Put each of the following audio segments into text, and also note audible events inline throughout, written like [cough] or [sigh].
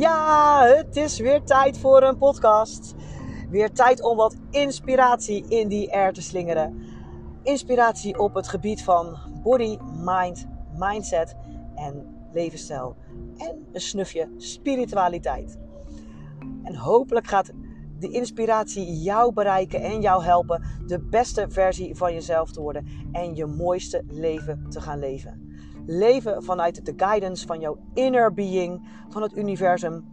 Ja, het is weer tijd voor een podcast. Weer tijd om wat inspiratie in die air te slingeren. Inspiratie op het gebied van body, mind, mindset en levensstijl. En een snufje spiritualiteit. En hopelijk gaat de inspiratie jou bereiken en jou helpen de beste versie van jezelf te worden en je mooiste leven te gaan leven. Leven vanuit de guidance van jouw inner being, van het universum.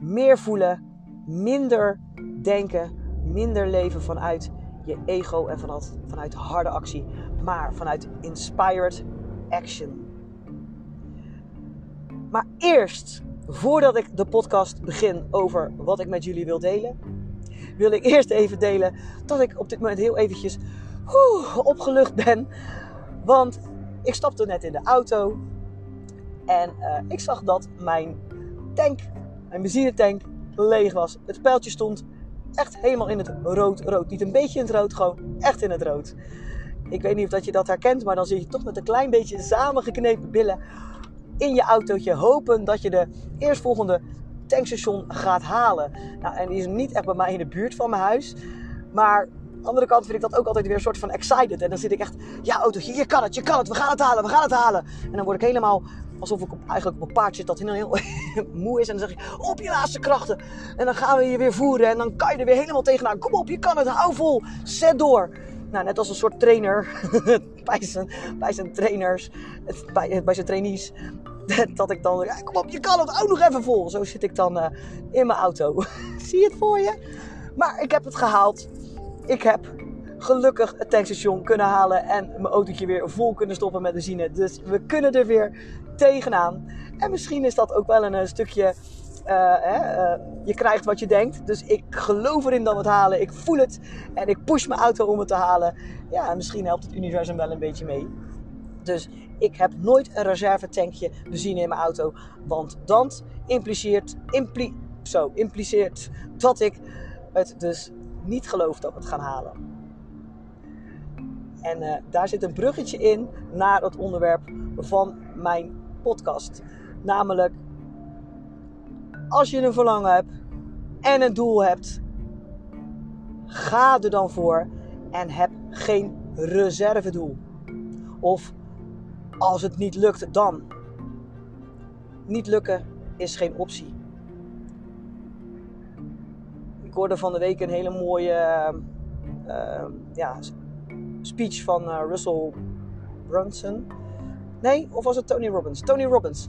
Meer voelen, minder denken, minder leven vanuit je ego en vanuit, vanuit harde actie, maar vanuit inspired action. Maar eerst, voordat ik de podcast begin over wat ik met jullie wil delen, wil ik eerst even delen dat ik op dit moment heel eventjes opgelucht ben. Want ik stapte net in de auto en uh, ik zag dat mijn tank, mijn benzinetank, leeg was. Het pijltje stond echt helemaal in het rood, rood. Niet een beetje in het rood, gewoon echt in het rood. Ik weet niet of dat je dat herkent, maar dan zit je toch met een klein beetje samengeknepen billen in je autootje. Hopen dat je de eerstvolgende tankstation gaat halen. Nou, en die is niet echt bij mij in de buurt van mijn huis. Maar de andere kant vind ik dat ook altijd weer een soort van excited. En dan zit ik echt, ja autootje, je kan het, je kan het, we gaan het halen, we gaan het halen. En dan word ik helemaal alsof ik op, eigenlijk op een paard zit dat heel [laughs] moe is. En dan zeg ik, op je laatste krachten. En dan gaan we je weer voeren. En dan kan je er weer helemaal tegenaan. Kom op, je kan het, hou vol, zet door. Nou, net als een soort trainer [laughs] bij, zijn, bij zijn trainers, bij, bij zijn trainees. [laughs] Dat ik dan, ja, kom op, je kan het, ook nog even vol. Zo zit ik dan uh, in mijn auto. [laughs] Zie je het voor je? Maar ik heb het gehaald ik heb gelukkig het tankstation kunnen halen en mijn autootje weer vol kunnen stoppen met benzine. Dus we kunnen er weer tegenaan. En misschien is dat ook wel een, eh, stukje. Uh, je krijgt wat je denkt. Dus ik geloof erin dat we het halen. Ik voel het. En ik push mijn auto om het te halen. Ja, misschien helpt het universum wel een beetje mee. Dus ik heb nooit een reservetankje benzine in mijn auto. Want dat impliceert, impli zo, impliceert dat ik het dus niet geloof dat we het gaan halen. En uh, daar zit een bruggetje in naar het onderwerp van mijn podcast. Namelijk, als je een verlangen hebt en een doel hebt, ga er dan voor en heb geen reservedoel. Of als het niet lukt, dan. Niet lukken is geen optie hoorde van de week een hele mooie uh, ja, speech van uh, Russell Brunson. Nee, of was het Tony Robbins? Tony Robbins.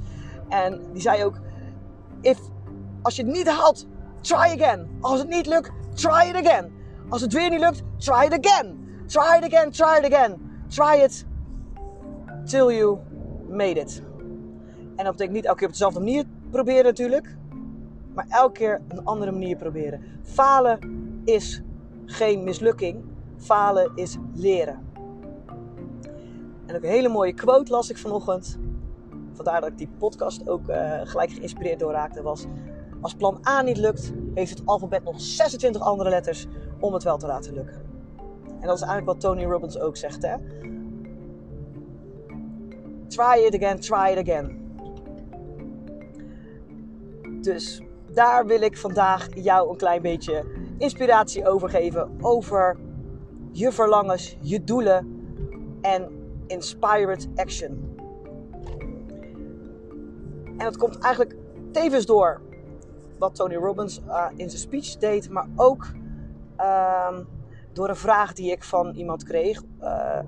En die zei ook: If, als je het niet haalt, try again. Als het niet lukt, try it again. Als het weer niet lukt, try it again. Try it again, try it again. Try it till you made it. En dat betekent niet elke keer op dezelfde manier proberen natuurlijk maar elke keer een andere manier proberen. Falen is geen mislukking, falen is leren. En ook een hele mooie quote las ik vanochtend. Vandaar dat ik die podcast ook uh, gelijk geïnspireerd door raakte. Was, als plan A niet lukt, heeft het alfabet nog 26 andere letters om het wel te laten lukken. En dat is eigenlijk wat Tony Robbins ook zegt. Hè? Try it again, try it again. Dus daar wil ik vandaag jou een klein beetje inspiratie over geven. Over je verlangens, je doelen en inspired action. En dat komt eigenlijk tevens door wat Tony Robbins uh, in zijn speech deed, maar ook uh, door een vraag die ik van iemand kreeg uh,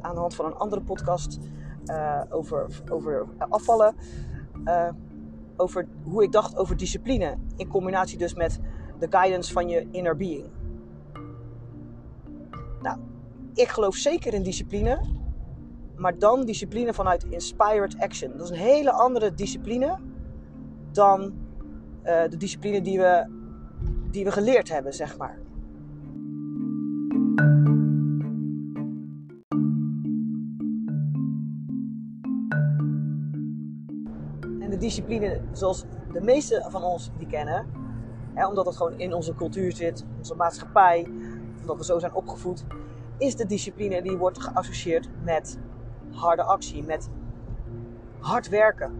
aan de hand van een andere podcast uh, over, over afvallen over hoe ik dacht over discipline. In combinatie dus met de guidance van je inner being. Nou, ik geloof zeker in discipline. Maar dan discipline vanuit inspired action. Dat is een hele andere discipline dan uh, de discipline die we, die we geleerd hebben, zeg maar. Discipline zoals de meeste van ons die kennen. Hè, omdat het gewoon in onze cultuur zit, onze maatschappij, omdat we zo zijn opgevoed. Is de discipline die wordt geassocieerd met harde actie, met hard werken,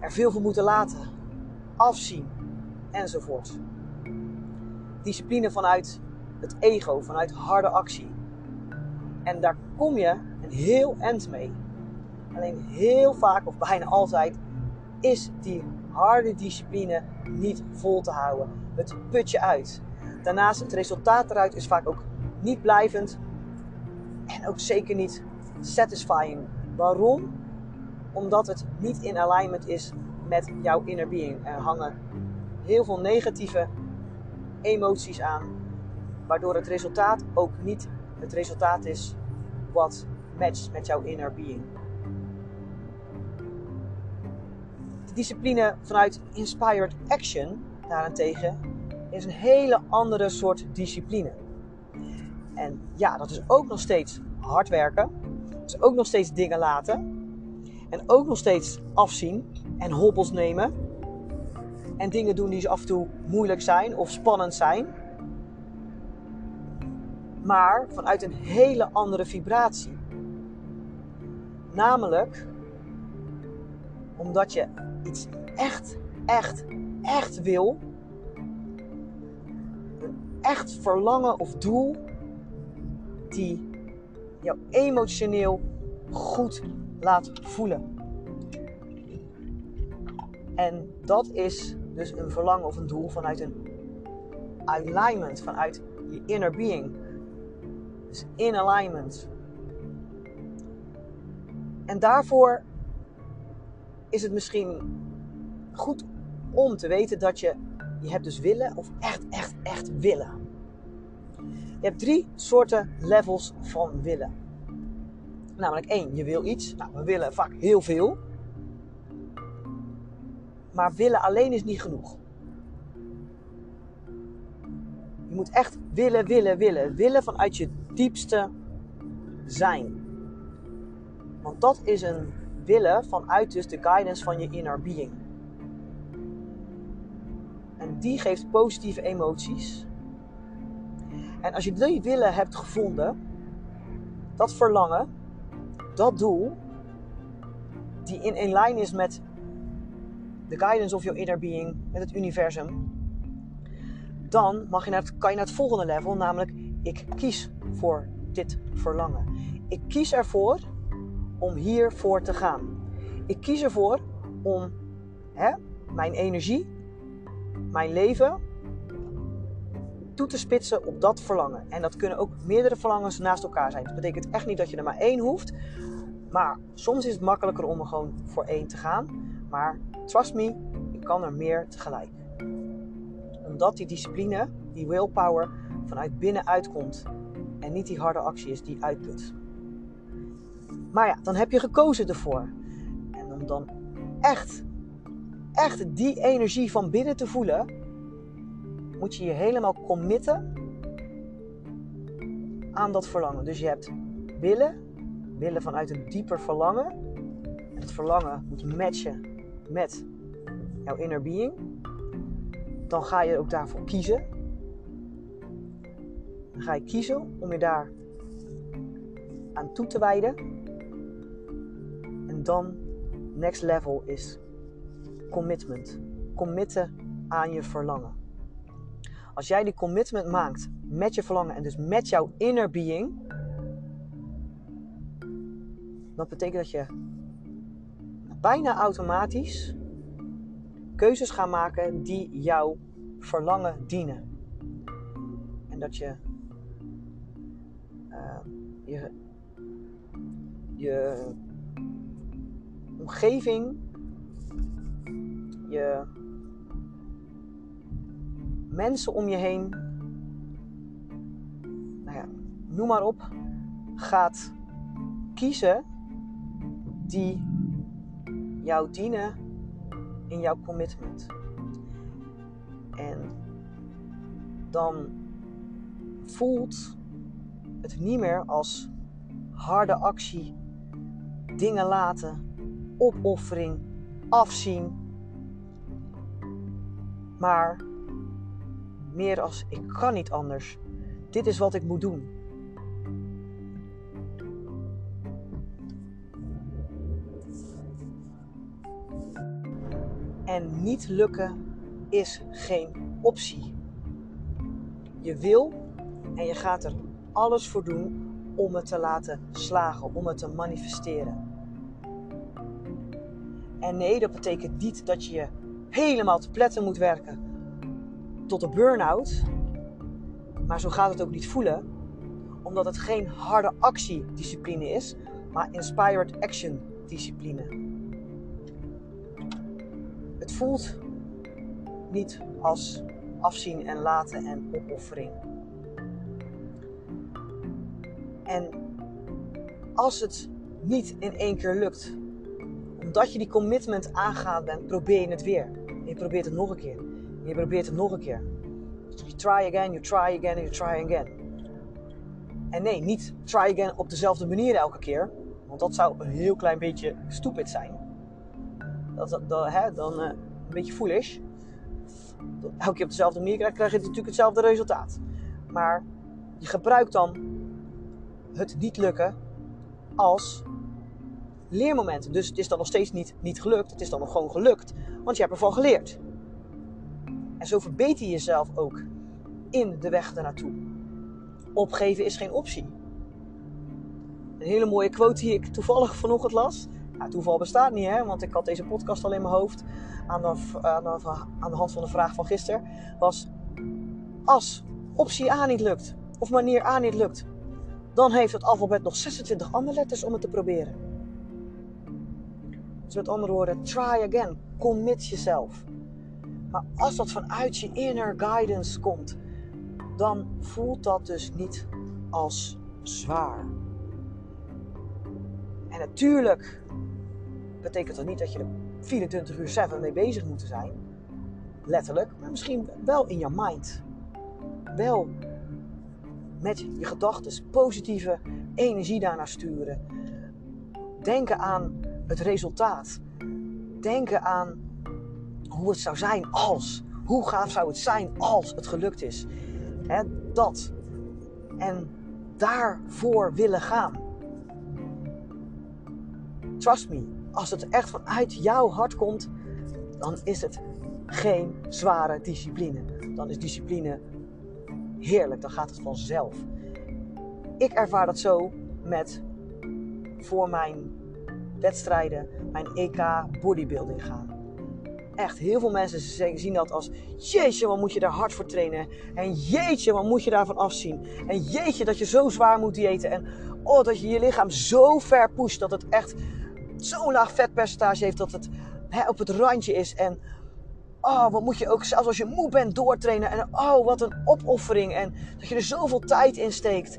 er veel voor moeten laten, afzien enzovoort. Discipline vanuit het ego, vanuit harde actie. En daar kom je een heel eind mee. Alleen heel vaak of bijna altijd is die harde discipline niet vol te houden. Het put je uit. Daarnaast het resultaat eruit is vaak ook niet blijvend en ook zeker niet satisfying. Waarom? Omdat het niet in alignment is met jouw inner being. Er hangen heel veel negatieve emoties aan, waardoor het resultaat ook niet het resultaat is wat matcht met jouw inner being. De discipline vanuit inspired action daarentegen is een hele andere soort discipline. En ja, dat is ook nog steeds hard werken. Dat is ook nog steeds dingen laten. En ook nog steeds afzien en hobbels nemen. En dingen doen die af en toe moeilijk zijn of spannend zijn. Maar vanuit een hele andere vibratie. Namelijk omdat je iets echt, echt, echt wil. Een echt verlangen of doel die jou emotioneel goed laat voelen. En dat is dus een verlangen of een doel vanuit een alignment, vanuit je inner being. Dus in alignment. En daarvoor is het misschien goed om te weten dat je, je hebt dus willen of echt, echt, echt willen. Je hebt drie soorten levels van willen. Namelijk één, je wil iets. Nou, we willen vaak heel veel. Maar willen alleen is niet genoeg. Je moet echt willen, willen, willen. Willen vanuit je diepste zijn. Want dat is een willen vanuit dus de guidance van je inner being. En die geeft positieve emoties. En als je die willen hebt gevonden, dat verlangen, dat doel, die in, in lijn is met de guidance of your inner being, met het universum, dan mag je naar het, kan je naar het volgende level, namelijk ik kies voor dit verlangen. Ik kies ervoor om hiervoor te gaan. Ik kies ervoor om hè, mijn energie, mijn leven toe te spitsen op dat verlangen. En dat kunnen ook meerdere verlangens naast elkaar zijn. Dat betekent echt niet dat je er maar één hoeft. Maar soms is het makkelijker om er gewoon voor één te gaan. Maar trust me, je kan er meer tegelijk. Omdat die discipline, die willpower, vanuit binnenuit komt. En niet die harde actie is die uitput. Maar ja, dan heb je gekozen ervoor. En om dan echt, echt die energie van binnen te voelen, moet je je helemaal committen aan dat verlangen. Dus je hebt willen, willen vanuit een dieper verlangen. En het verlangen moet matchen met jouw inner being. Dan ga je ook daarvoor kiezen. Dan ga je kiezen om je daar aan toe te wijden. Dan, next level is commitment. Committen aan je verlangen. Als jij die commitment maakt met je verlangen en dus met jouw inner being, dat betekent dat je bijna automatisch keuzes gaat maken die jouw verlangen dienen. En dat je uh, je, je omgeving, je mensen om je heen, nou ja, noem maar op, gaat kiezen die jou dienen in jouw commitment. En dan voelt het niet meer als harde actie, dingen laten, opoffering, afzien. Maar meer als ik kan niet anders. Dit is wat ik moet doen. En niet lukken is geen optie. Je wil en je gaat er alles voor doen om het te laten slagen, om het te manifesteren. En nee, dat betekent niet dat je helemaal te pletten moet werken tot een burn-out. Maar zo gaat het ook niet voelen, omdat het geen harde actiediscipline is, maar inspired action discipline. Het voelt niet als afzien en laten en opoffering. En als het niet in één keer lukt, omdat je die commitment aangaat bent, probeer je het weer. je probeert het nog een keer. je probeert het nog een keer. You try again, you try again, you try again. En nee, niet try again op dezelfde manier elke keer. Want dat zou een heel klein beetje stupid zijn. Dat, dat, hè, dan uh, een beetje foolish. Elke keer op dezelfde manier krijg, krijg je natuurlijk hetzelfde resultaat. Maar je gebruikt dan het niet lukken als leermoment. Dus het is dan nog steeds niet, niet gelukt. Het is dan nog gewoon gelukt. Want je hebt ervan geleerd. En zo verbeter je jezelf ook in de weg ernaartoe. Opgeven is geen optie. Een hele mooie quote die ik toevallig vanochtend las. Ja, toeval bestaat niet, hè? want ik had deze podcast al in mijn hoofd aan de, aan aan de hand van de vraag van gisteren. Was als optie A niet lukt, of manier A niet lukt, dan heeft het alfabet nog 26 andere letters om het te proberen. Dus met andere woorden, try again. Commit jezelf. Maar als dat vanuit je inner guidance komt, dan voelt dat dus niet als zwaar. En natuurlijk betekent dat niet dat je er 24 uur 7 mee bezig moet zijn. Letterlijk, maar misschien wel in je mind. Wel met je gedachten positieve energie daarnaar sturen. Denken aan het resultaat. Denken aan hoe het zou zijn als. Hoe gaaf zou het zijn als het gelukt is. dat. En daarvoor willen gaan. Trust me, als het echt vanuit jouw hart komt, dan is het geen zware discipline. Dan is discipline heerlijk, dan gaat het vanzelf. Ik ervaar dat zo met voor mijn wedstrijden, mijn EK bodybuilding gaan. Echt, heel veel mensen zien dat als jeetje, wat moet je daar hard voor trainen. En jeetje, wat moet je daarvan afzien. En jeetje, dat je zo zwaar moet diëten. En oh, dat je je lichaam zo ver pusht dat het echt zo'n laag vetpercentage heeft dat het hè, op het randje is. En oh, wat moet je ook, zelfs als je moe bent, doortrainen. En oh, wat een opoffering. En dat je er zoveel tijd in steekt.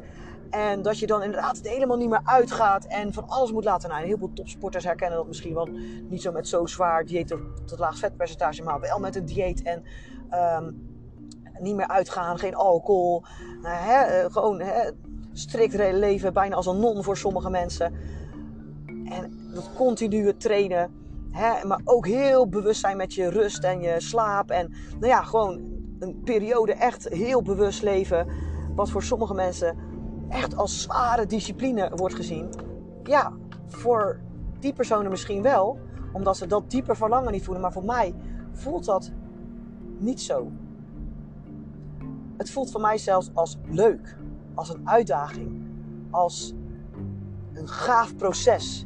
En dat je dan inderdaad helemaal niet meer uitgaat en van alles moet laten. Nou, heel veel topsporters herkennen dat misschien wel niet zo met zo zwaar dieet tot laag vetpercentage, maar wel met een dieet en um, niet meer uitgaan, geen alcohol. Nou, hè, eh, gewoon hè, strikt leven, bijna als een non voor sommige mensen. En dat continue trainen. Hè, maar ook heel bewust zijn met je rust en je slaap. En nou ja, gewoon een periode echt heel bewust leven. Wat voor sommige mensen echt als zware discipline wordt gezien. Ja, voor die personen misschien wel, omdat ze dat diepe verlangen niet voelen. Maar voor mij voelt dat niet zo. Het voelt voor mij zelfs als leuk, als een uitdaging, als een gaaf proces.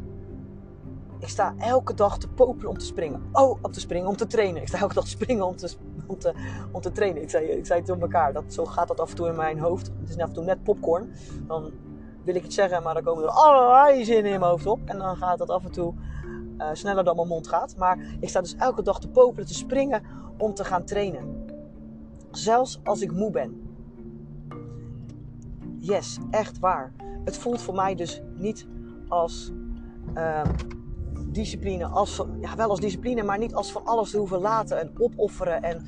Ik sta elke dag te popelen om te springen. Oh, om te springen, om te trainen. Ik sta elke dag te springen om te, om te, om te trainen. Ik zei, ik zei het op elkaar. Dat, zo gaat dat af en toe in mijn hoofd. Het is af en toe net popcorn. Dan wil ik het zeggen, maar dan komen er allerlei zinnen in mijn hoofd op. En dan gaat dat af en toe uh, sneller dan mijn mond gaat. Maar ik sta dus elke dag te popelen, te springen om te gaan trainen. Zelfs als ik moe ben. Yes, echt waar. Het voelt voor mij dus niet als uh, discipline, als, ja, wel als discipline, maar niet als van alles te hoeven laten en opofferen en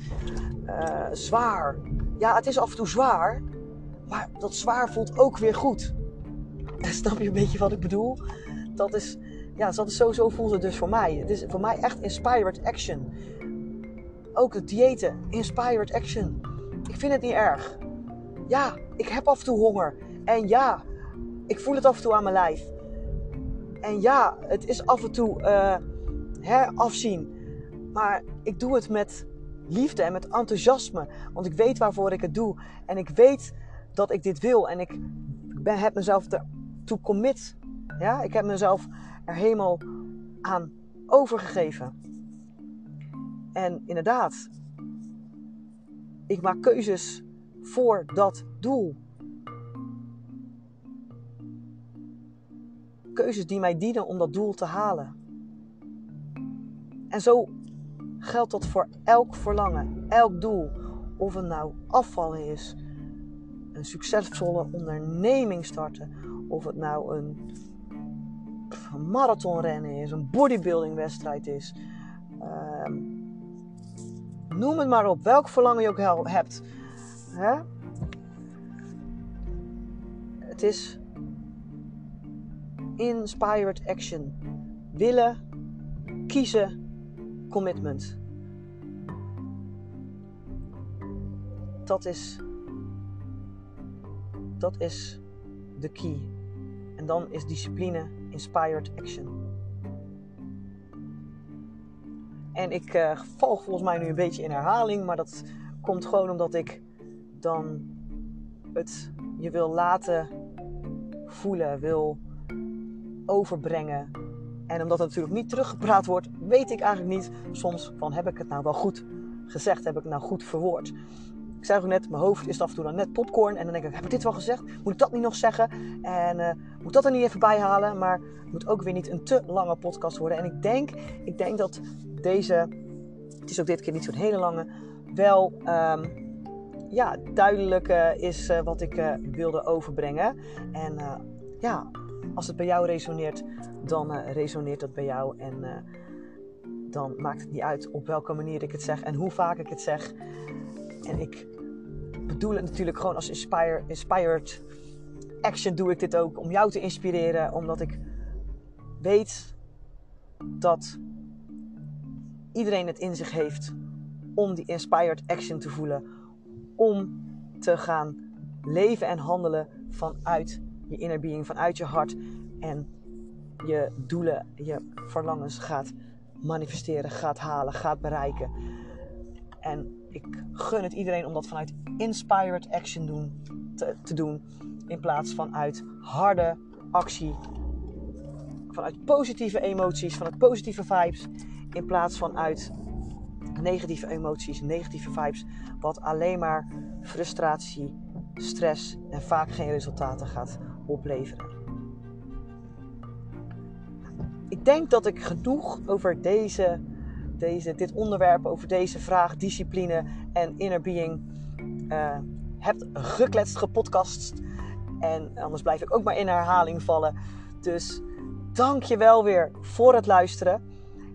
uh, zwaar. Ja, het is af en toe zwaar, maar dat zwaar voelt ook weer goed. [laughs] Snap je een beetje wat ik bedoel? Dat is, ja, dat is voelt het dus voor mij. Het is voor mij echt inspired action. Ook het diëten, inspired action. Ik vind het niet erg. Ja, ik heb af en toe honger. En ja, ik voel het af en toe aan mijn lijf. En ja, het is af en toe uh, hè, afzien. Maar ik doe het met liefde en met enthousiasme. Want ik weet waarvoor ik het doe. En ik weet dat ik dit wil. En ik heb mezelf ertoe commit. Ja, ik heb mezelf er helemaal aan overgegeven. En inderdaad, ik maak keuzes voor dat doel. Keuzes die mij dienen om dat doel te halen. En zo geldt dat voor elk verlangen, elk doel. Of het nou afvallen is, een succesvolle onderneming starten, of het nou een, marathonrennen is, een bodybuildingwedstrijd is. Uh, noem het maar op, welk verlangen je ook hebt. Hè? Het is inspired action. Willen, kiezen, commitment. Dat is, dat is de key. En dan is discipline inspired action. En ik uh, val volgens mij nu een beetje in herhaling, maar dat komt gewoon omdat ik dan het je wil laten voelen, wil overbrengen en omdat het natuurlijk niet teruggepraat wordt, weet ik eigenlijk niet soms van heb ik het nou wel goed gezegd, heb ik het nou goed verwoord. Ik zei ook net, mijn hoofd is af en toe dan net popcorn. En dan denk ik, heb ik dit wel gezegd? Moet ik dat niet nog zeggen? En uh, moet dat er niet even bij halen? Maar het moet ook weer niet een te lange podcast worden. En ik denk, ik denk dat deze, het is ook dit keer niet zo'n hele lange, wel um, ja, duidelijk is uh, wat ik wilde overbrengen. En ja, als het bij jou resoneert, dan uh, resoneert dat bij jou. En uh, dan maakt het niet uit op welke manier ik het zeg en hoe vaak ik het zeg. En ik bedoel het natuurlijk gewoon als inspire, inspired action doe ik dit ook om jou te inspireren. Omdat ik weet dat iedereen het in zich heeft om die inspired action te voelen. Om te gaan leven en handelen vanuit je inner being, vanuit je hart. En je doelen, je verlangens gaat manifesteren, gaat halen, gaat bereiken. En ik gun het iedereen om dat vanuit inspired action doen, te, te doen. In plaats van uit harde actie. Vanuit positieve emoties, vanuit positieve vibes. In plaats van uit negatieve emoties, negatieve vibes. Wat alleen maar frustratie, stress en vaak geen resultaten gaat opleveren. Ik denk dat ik genoeg over deze, deze, dit onderwerp, over deze vraag, discipline en inner being uh, heb gekletst, gepodcast. En anders blijf ik ook maar in herhaling vallen. Dus dank je wel weer voor het luisteren.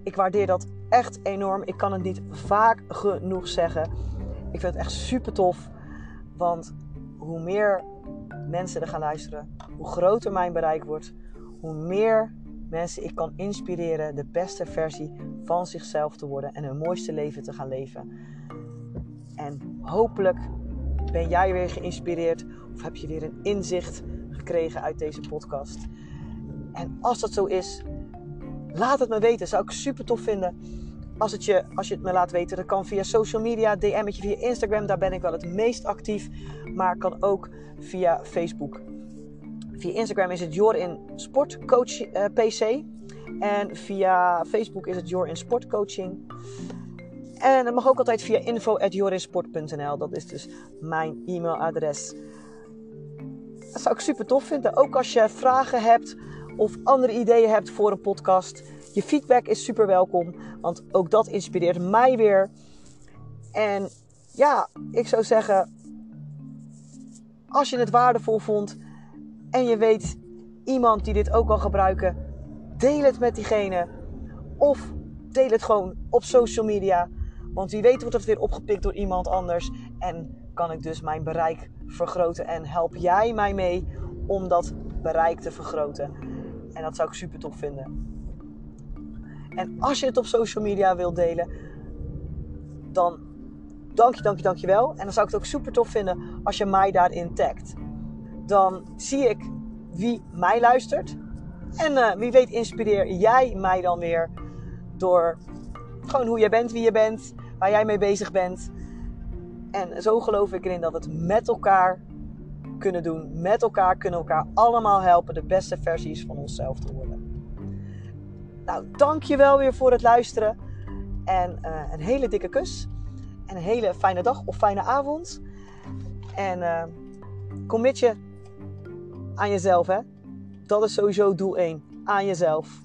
Ik waardeer dat echt enorm. Ik kan het niet vaak genoeg zeggen. Ik vind het echt super tof. Want hoe meer mensen er gaan luisteren, hoe groter mijn bereik wordt, hoe meer mensen ik kan inspireren de beste versie van zichzelf te worden en hun mooiste leven te gaan leven. En hopelijk ben jij weer geïnspireerd of heb je weer een inzicht gekregen uit deze podcast. En als dat zo is, laat het me weten. Zou ik super tof vinden als, het je, als je het me laat weten. Dat kan via social media, DM'tje via Instagram. Daar ben ik wel het meest actief. Maar kan ook via Facebook. Via Instagram is het Jorin Sportcoach uh, eh, PC. En via Facebook is het Jorin Sportcoaching. En dat mag ook altijd via info.jorinsport.nl. Dat is dus mijn e-mailadres. Dat zou ik super tof vinden. Ook als je vragen hebt of andere ideeën hebt voor een podcast. Je feedback is super welkom. Want ook dat inspireert mij weer. En ja, ik zou zeggen. Als je het waardevol vond en je weet iemand die dit ook kan gebruiken, deel het met diegene. Of deel het gewoon op social media. Want wie weet wordt het weer opgepikt door iemand anders. En kan ik dus mijn bereik vergroten. En help jij mij mee om dat bereik te vergroten. En dat zou ik super tof vinden. En als je het op social media wilt delen, dan dank je, dank je, dank je wel. En dan zou ik het ook super tof vinden als je mij daarin tagt dan zie ik wie mij luistert. En uh, wie weet inspireer jij mij dan weer door Gewoon hoe jij bent, wie je bent, waar jij mee bezig bent. En zo geloof ik erin dat we het met elkaar kunnen doen. Met elkaar kunnen elkaar allemaal helpen de beste versies van onszelf te worden. Nou, dankjewel weer voor het luisteren. En uh, een hele dikke kus. En een hele fijne dag of fijne avond. En uh, commit je aan jezelf, hè. Dat is sowieso doel 1. Aan jezelf.